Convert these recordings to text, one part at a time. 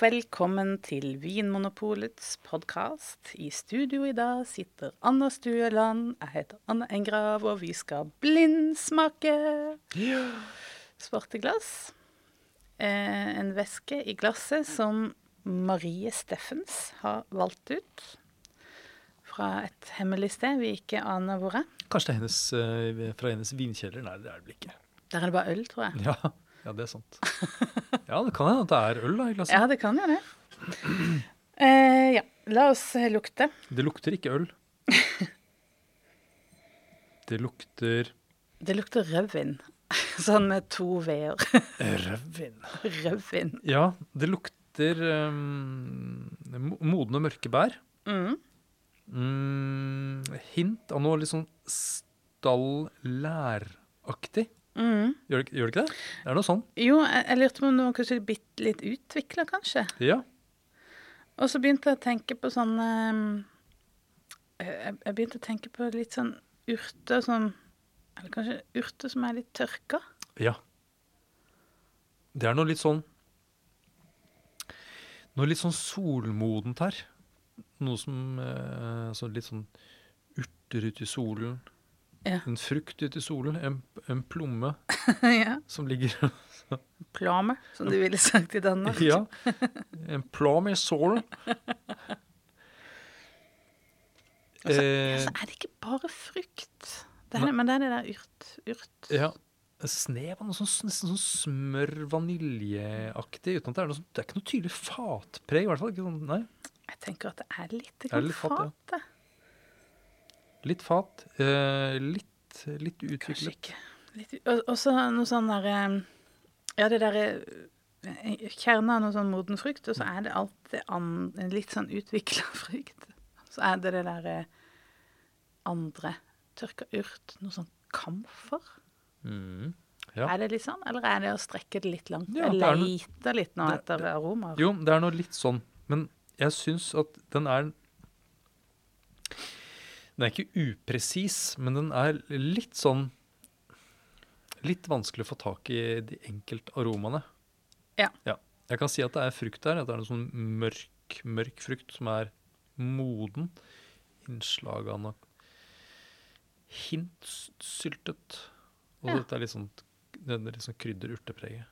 velkommen til Vinmonopolets podkast. I studio i dag sitter Anna Stueland. Jeg heter Anna Engrav, og vi skal blindsmake svarte glass. Eh, en væske i glasset som Marie Steffens har valgt ut. Fra et hemmelig sted vi ikke aner hvor er. Kanskje det er hennes, eh, fra hennes vinkjeller? Nei, det er det vel ikke. Der er det bare øl, tror jeg. Ja, ja det er sant. Ja, det kan hende at det er øl da, i glasset. Ja, det kan jo det. Eh, ja, la oss eh, lukte. Det lukter ikke øl. Det lukter Det lukter rødvin. Sånn med to v-er. rødvin. Rødvin. Ja, det lukter um, mo- modne mørke bær. Mm. Mm, hint av noe litt sånn stall-læraktig. Mm. Gjør, det- gjør det ikke det? Det er noe sånn. Jo, jeg, jeg lurte på om det var kanskje bitte litt utvikla, kanskje. Ja. Og så begynte jeg å tenke på sånn eh, jeg, jeg begynte å tenke på litt sånn urter som Eller kanskje urter som er litt tørka. Ja. Det er noe litt sånn Noe litt sånn solmodent her. Noe som eh, sånn Litt sånn urter ute i solen. Ja. En frukt ute i solen. En, en plomme ja. som ligger Plame, som du ville sagt i Danmark. Ja. En plame sålen. Og så, ja, så er det ikke bare frukt. Det men det er det der urt. urt. ja. Snev av noe sånn, nesten sånn smør-vaniljeaktig. Uten at det er noe sånn, det er ikke noe tydelig fatpreg. i hvert fall ikke sånn, nei. Jeg tenker at det er litt Er det litt fat, ja? fat, det. Litt fat. Eh, litt, litt Kanskje ikke. Og og så noe sånn der eh, Ja, det derre Kjernen av noe sånn moden frukt, og så er det alltid an, en litt sånn utvikla frukt. Så er det det derre andre tørka urt, noe sånn kamfer. Mm. Ja. Er det litt sånn, eller er det å strekke det litt langt? Ja, jeg det er noe- leter litt nå det- etter aromaer. Jo, det er noe litt sånn. Men jeg syns at den er Den er ikke upresis, men den er litt sånn Litt vanskelig å få tak i de enkelte Ja. Ja. Jeg kan si at det er frukt der. At det er noe sånn mørk, mørk frukt som er moden. Innslag av noe hintsyltet. Og Ja. dette er litt sånn, litt sånn krydder-urtepreget.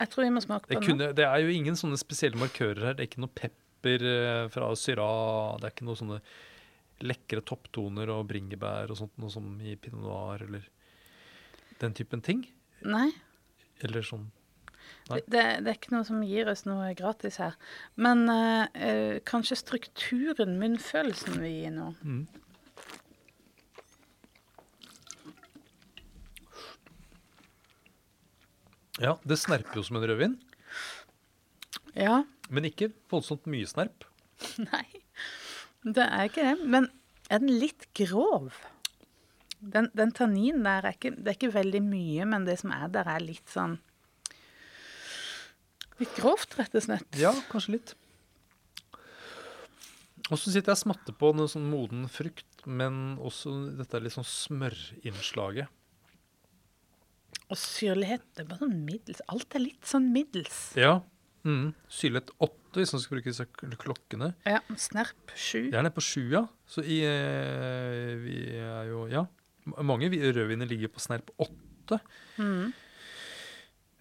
Jeg tror vi må smake på Det, kunne, det er jo ingen sånne spesielle markører her. Det er ikke noe pepper eh, fra Syrah. Det er ikke noe sånne lekre topptoner og bringebær og sånt, noe som i pinot noir eller den typen ting. Nei. Eller sånn Nei. Det, det, er ikke noe som gir oss noe gratis her. Men eh, kanskje strukturen, munnfølelsen, vi gir nå. mm. Ja, det snerper jo som en rødvin, Ja. men ikke voldsomt mye snerp. Nei, det er ikke det. Men er den litt grov? Den, den tanninen der er ikke, det er ikke veldig mye, men det som er der, er litt sånn Litt grovt, rett og slett. Ja, kanskje litt. Og så sitter jeg og smatter på noe sånn moden frukt, men også dette litt sånn smørinnslaget. Og syrlighet, det er bare sånn middels. Alt er litt sånn middels. Ja. Mm. Syrlighet åtte, hvis man skal bruke disse klokkene. Ja, Snerp sju. Jeg er nede på sju, ja. Så i, eh, vi er jo Ja. Mange vi- rødviner ligger på snerp åtte. Mm.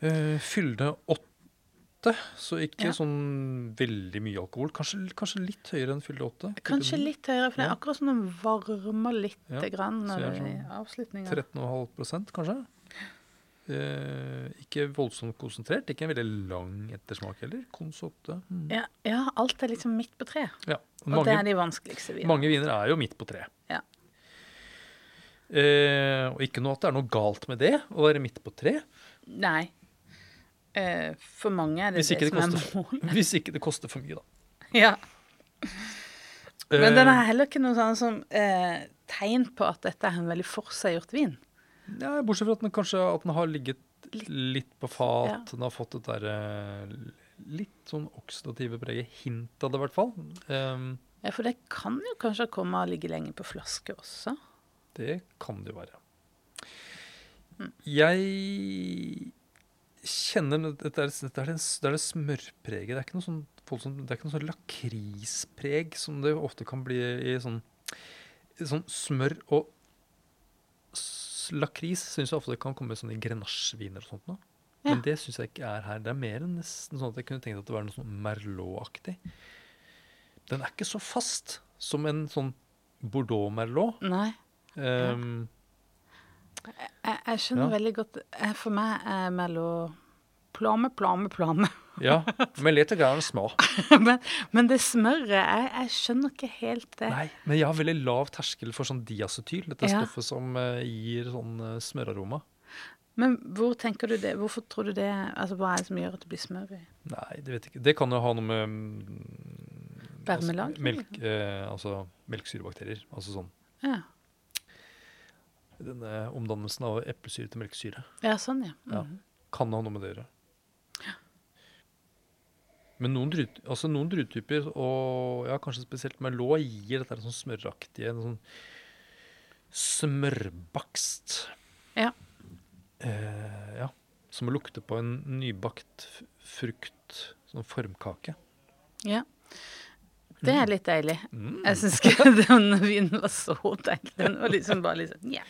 Uh, fylde åtte, så ikke Ja. sånn veldig mye alkohol. Kanskje, kanskje litt høyere enn fylde åtte. Kanskje litt høyere, for det er akkurat som den varmer litt Ja, grann når er det er sånn avslutninga. 13,5 kanskje. Eh, ikke voldsomt konsentrert. Ikke en veldig lang ettersmak heller. Kons 8. Mm. Ja, ja, alt er liksom midt på tre. Ja. Og det er de vanskeligste vinene. mange viner er jo midt på tre. Ja. Eh, og ikke noe at det er noe galt med det, å være midt på tre. Nei. Eh, for mange er det det det som er koster, målet. hvis ikke det koster for mye, da. Ja. Men den Eh, er heller ikke noe sånn som eh, tegn på at dette er en veldig forseggjort vin. ja, bortsett fra at den kanskje at den har ligget litt på fat. Ja. Den har fått et derre litt sånn oksidative preget. Hint av det, i hvert fall. Um, Ja, For det kan jo kanskje komme og ligge lenge på flaske også. Det kan det jo være. Mm. Jeg kjenner Dette er, dette er, det, det, er det smørpreget. Det er ikke noe sånn, sånn, det er ikke noe sånn lakrispreg som det ofte kan bli i sånn, sånn smør og lakris syns jeg ofte det kan komme sånn i grenasjeviner og sånt nå. Men det syns jeg ikke er her. Det er mer enn nesten sånn at jeg kunne tenkt at det var noe sånn Merlot-aktig. Den er ikke så fast som en sånn Bordeaux-Merlot. Um, jeg, jeg, skjønner ja. veldig godt For meg er mellom plame, plame, plame. ja, med litt grann smør. men, men, det smøret jeg, jeg, skjønner ikke helt det. Nei, men jeg har veldig lav terskel for sånn diacetyl, dette ja. stoffet som uh, gir sånn uh, smøraroma. Men hvor tenker du det? Hvorfor tror du det? Altså, Hva er det som gjør at det blir smør i? Nei, det vet jeg ikke. Det kan jo ha noe med Varmelag? Altså, melk, uh, altså melkesyrebakterier. Altså sånn. Ja. Denne omdannelsen av eplesyre til melkesyre. Ja, sånn, ja. Mm ja. Kan ha noe med det å gjøre. Men noen, drut, altså noen druetyper, og ja, kanskje spesielt Merlot, gir dette sånn smøraktige, sånn smørbakst. Ja. Eh, ja. Som å lukte på en nybakt frukt, sånn formkake. Ja. Det er litt deilig. Mm. Jeg syns ikke den vinen var så deilig. Den var liksom bare liksom sånn ja.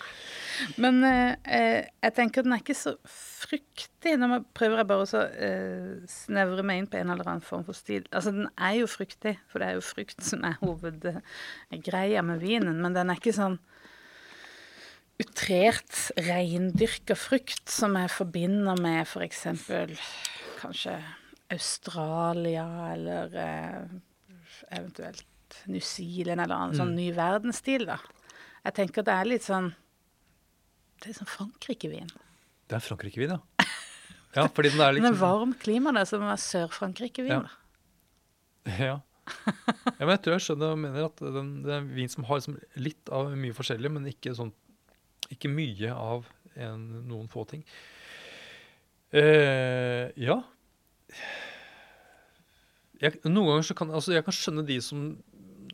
Men eh, eh, jeg tenker den er ikke så fruktig. Nå prøver jeg bare å eh, snevre meg inn på en eller annen form for stil. Altså, den er jo fruktig, for det er jo frukt som er hovedgreia med vinen. Men den er ikke sånn utrert, reindyrka frukt som jeg forbinder med f.eks. For kanskje Australia eller eh, eventuelt New Zealand eller annen sånn mm. sånn ny verdensstil, da. Jeg tenker det er litt sånn Det er sånn Frankrike-vin. Det er Frankrike-vin, ja. ja. fordi den er liksom Den er varmt klima, det, som er Sør-Frankrike-vin. Ja. ja. ja. men jeg tror jeg skjønner og mener at den, det er en vin som har liksom litt av mye forskjellig, men ikke, sånn, ikke mye av en, noen få ting. Eh, ja jeg, Noen ganger så kan altså jeg kan skjønne de som,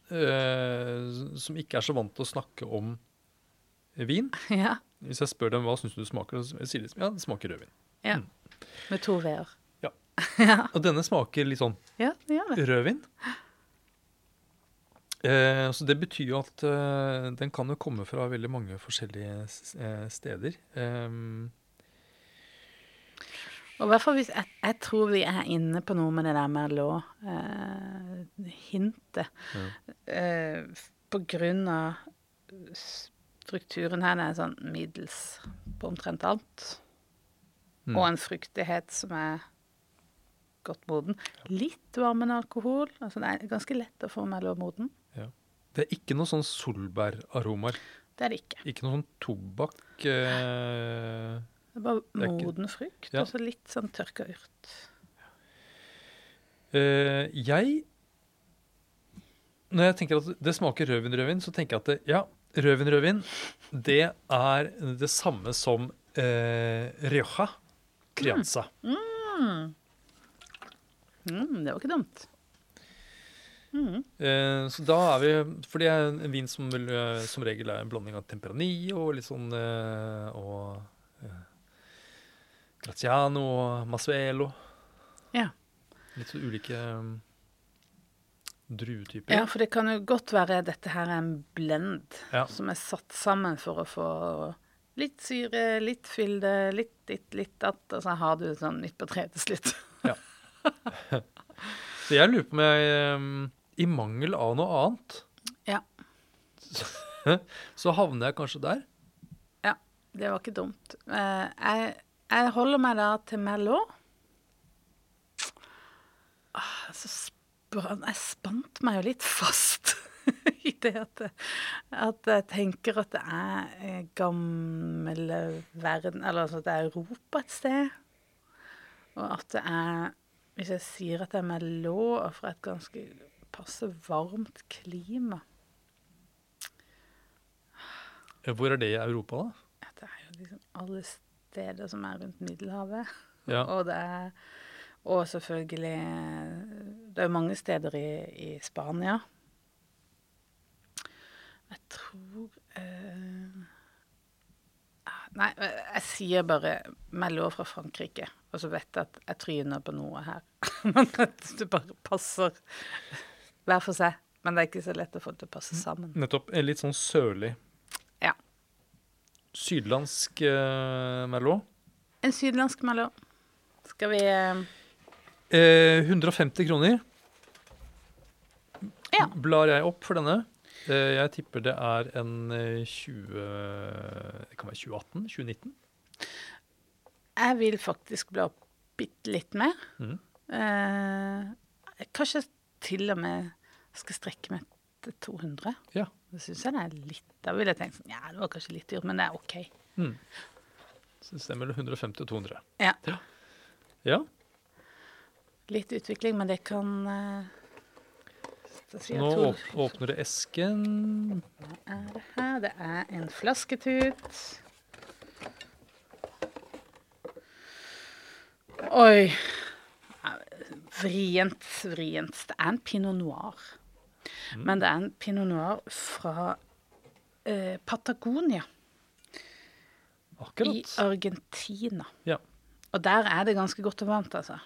øh, som ikke er så vant til å snakke om vin. Ja. Hvis jeg spør dem hva syns du smaker, så sier de ja, det smaker rødvin. Ja. Mm. Med to v-er. Ja. ja. Og denne smaker litt sånn ja, det gjør det. rødvin. Eh, så det betyr jo at eh, den kan jo komme fra veldig mange forskjellige uh, steder. Um, og hvert hvis jeg, jeg, tror vi er inne på noe med det der Merlot-hintet. Eh, ja. eh, på grunn av strukturen her, det er sånn middels på omtrent alt. Mm. Og en fruktighet som er godt moden. Litt varmende alkohol. altså Det er ganske lett å få Merlot moden. Ja. Det er ikke noe sånn solbæraromaer. Det er det ikke. Ikke noe sånn tobakk. Eh det er bare moden frukt ja. og så litt sånn tørka urt. Uh, jeg Når jeg tenker at det smaker rødvin-rødvin, så tenker jeg at det, ja, rødvin-rødvin, det er det samme som uh, Rioja Crianza. Mm. Mm. Mm, det var ikke dumt. Mm. Eh, så da er vi For det er en vin som vel, som regel er en blanding av temperani og litt sånn og Graziano og Masuelo. Ja. Litt så ulike um, druetyper. Ja, for det kan jo godt være dette her er en blend ja. som er satt sammen for å få litt syre, litt fylde, litt ditt, litt datt, og så har du sånn midt på treet til slutt. ja. så jeg lurer på om jeg um, I mangel av noe annet Ja. så havner jeg kanskje der. Ja, det var ikke dumt. Uh, jeg jeg holder meg da til Merlot. Ah, jeg spant meg jo litt fast i det at, at, jeg tenker at det er gamle verden Eller altså at det er Europa et sted. Og at det er Hvis jeg sier at det er Merlot fra et ganske passe varmt klima Hvor er det i Europa, da? Det er jo liksom alle steder steder som er rundt Middelhavet. Ja. og det er Og selvfølgelig Det er jo mange steder i, i Spania. Jeg tror eh, Nei, jeg sier bare Mello fra Frankrike. og så vet jeg at jeg tryner på noe her. Men at det bare passer hver for seg. Men det er ikke så lett å få det til å passe sammen. Nettopp. En litt sånn sørlig. Sydlandsk uh, merlot. En sydlandsk melon. Skal vi eh, Eh, 150 kroner Ja. blar jeg opp for denne. Eh, jeg tipper det er en eh, 20 Det kan være 2018? 2019? Jeg vil faktisk bla opp bitte litt mer. Mm. Eh, kanskje til og med skal strekke meg til 200. Ja. Det syns jeg det er litt Da ville jeg tenkt sånn Ja, det var kanskje litt dyrt, men det er OK. Mm. Så det stemmer mellom 150 og 200. Ja. Ja. Litt utvikling, men det kan uh, nå åp åpner du esken. Hva er det her? Det er en flasketut. Oi. Vrient, vrient. Det er en pinot noir. Men det er en pinot noir fra eh, Patagonia i Argentina. Ja. Og der er det ganske godt og varmt, altså.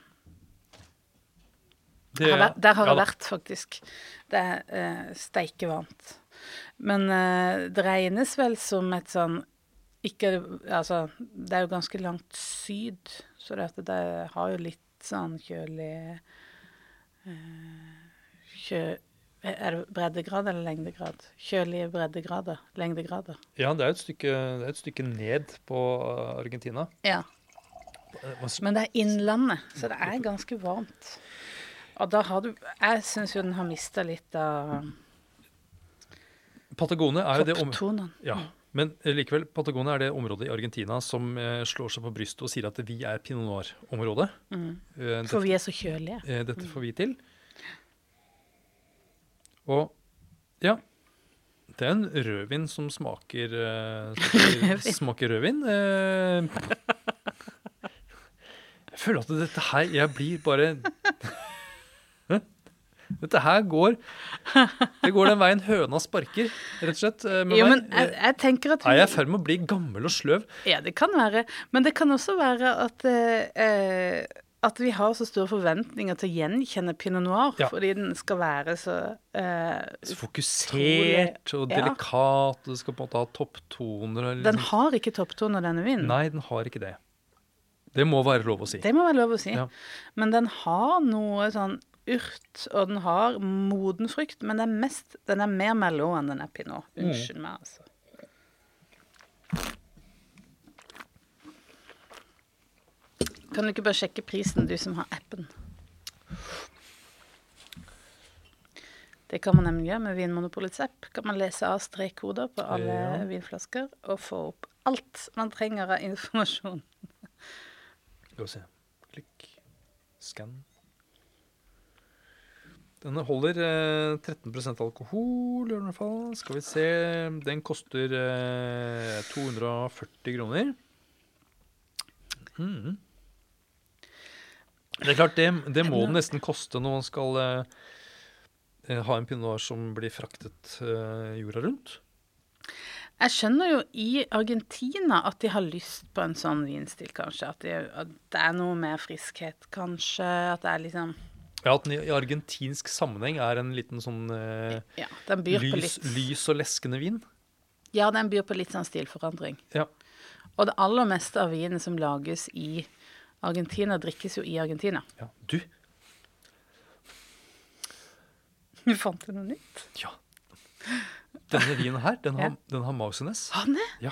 Det, Har vært, der har ja jeg vært, faktisk. Det er eh, steikevarmt. Men eh, det regnes vel som et sånn ikke, Altså, det er jo ganske langt syd, så det, det har jo litt sånn kjølig eh, kjø, Er det breddegrad eller lengdegrad? Kjølige breddegrader. Lengdegrader. Ja, det er et stykke, det er et stykke ned på uh, Argentina. Ja. Eh, Men det er innlandet, så det er ganske varmt. Og da har du Jeg syns jo den har mista litt av Patagonia er jo det om... Ja, men eh, likevel, Patagonia er det området i Argentina som eh, slår seg på brystet og sier at vi er pinot noir-området. Mm. Eh, For vi er så kjølige. eh, dette får vi til. Og ja Det er en rødvin som smaker eh, smaker, Rødvin. smaker rødvin. Eh, jeg føler at dette her Jeg blir bare? Dette her går Det går den veien høna sparker, rett og slett. eh, med Jo, men jeg, jeg tenker at Er jeg i ferd med å bli gammel og sløv? Ja, det kan være. Men det kan også være at eh, eh, at vi har så store forventninger til å gjenkjenne pinot noir, Ja. fordi den skal være så eh, Så Fokusert og Ja. delikat, og det skal på en måte ha topptoner. eller... Den Liksom. har ikke topptoner, denne vinen. Nei, den har ikke det. Det må være lov å si. Det må være lov å si. Ja. Men den har noe sånn urt, og den har moden frukt, men den er, mest, den er mer mellom enn den er pinot. Mm. Unnskyld meg, altså. Kan du ikke bare sjekke prisen, du som har appen? Det kan man nemlig gjøre med Vinmonopolets app. Kan man lese av strekkoder på alle Ja. vinflasker og få opp alt man trenger av informasjon. Skal vi se. Klikk. Skann. Denne holder eh, 13% alkohol, i hvert fall. Skal vi se. Den koster eh, 240 kroner. Mhm. Det er klart, det, det må det nesten koste når man skal eh, eh, ha en pinot noir som blir fraktet eh, jorda rundt. Jeg skjønner jo i Argentina at de har lyst på en sånn vinstil, kanskje. At, de, at det er noe mer friskhet, kanskje. At det er liksom Ja, At den i argentinsk sammenheng er en liten sånn eh, Ja, den byr på lys, lys og leskende vin. Ja, den byr på litt sånn stilforandring. Ja. Og det aller meste av vinen som lages i Argentina, drikkes jo i Argentina. ja. Du, Du fant du noe nytt? Ja. Denne vinen her, den har, Ja. den har Mausenes. Har den det? Ja.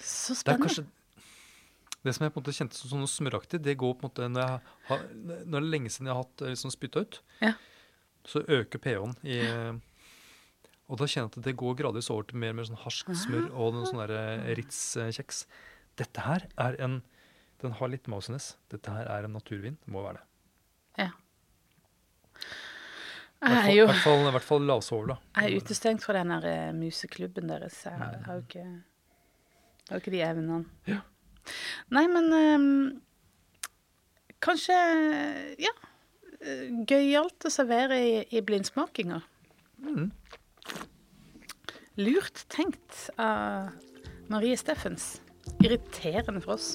Så Det er spennende. kanskje Det som jeg på en måte kjente som sånn smøraktig, det går på en måte når, jeg har, når det er lenge siden jeg har hatt eh, liksom spytta ut, Ja. så øker pH-en i Og da kjenner jeg at det går gradvis over til mer, mer sånn harskt smør og noen sånne eh, Ritz-kjeks. Dette her er en Den har litt Mausenes. Dette her er en naturvin. Det må være det. Ja. I hvert er fall, jo hvert fall, hvert fall lavsovla. jeg er utestengt fra den der eh, museklubben deres. Jeg har har jo ikke, har ikke de evnene. Ja. Nei, men um, kanskje Ja. eh, Gøyalt å servere i, i blindsmakinger. Mm. Lurt tenkt av Marie Steffens. Irriterende for oss.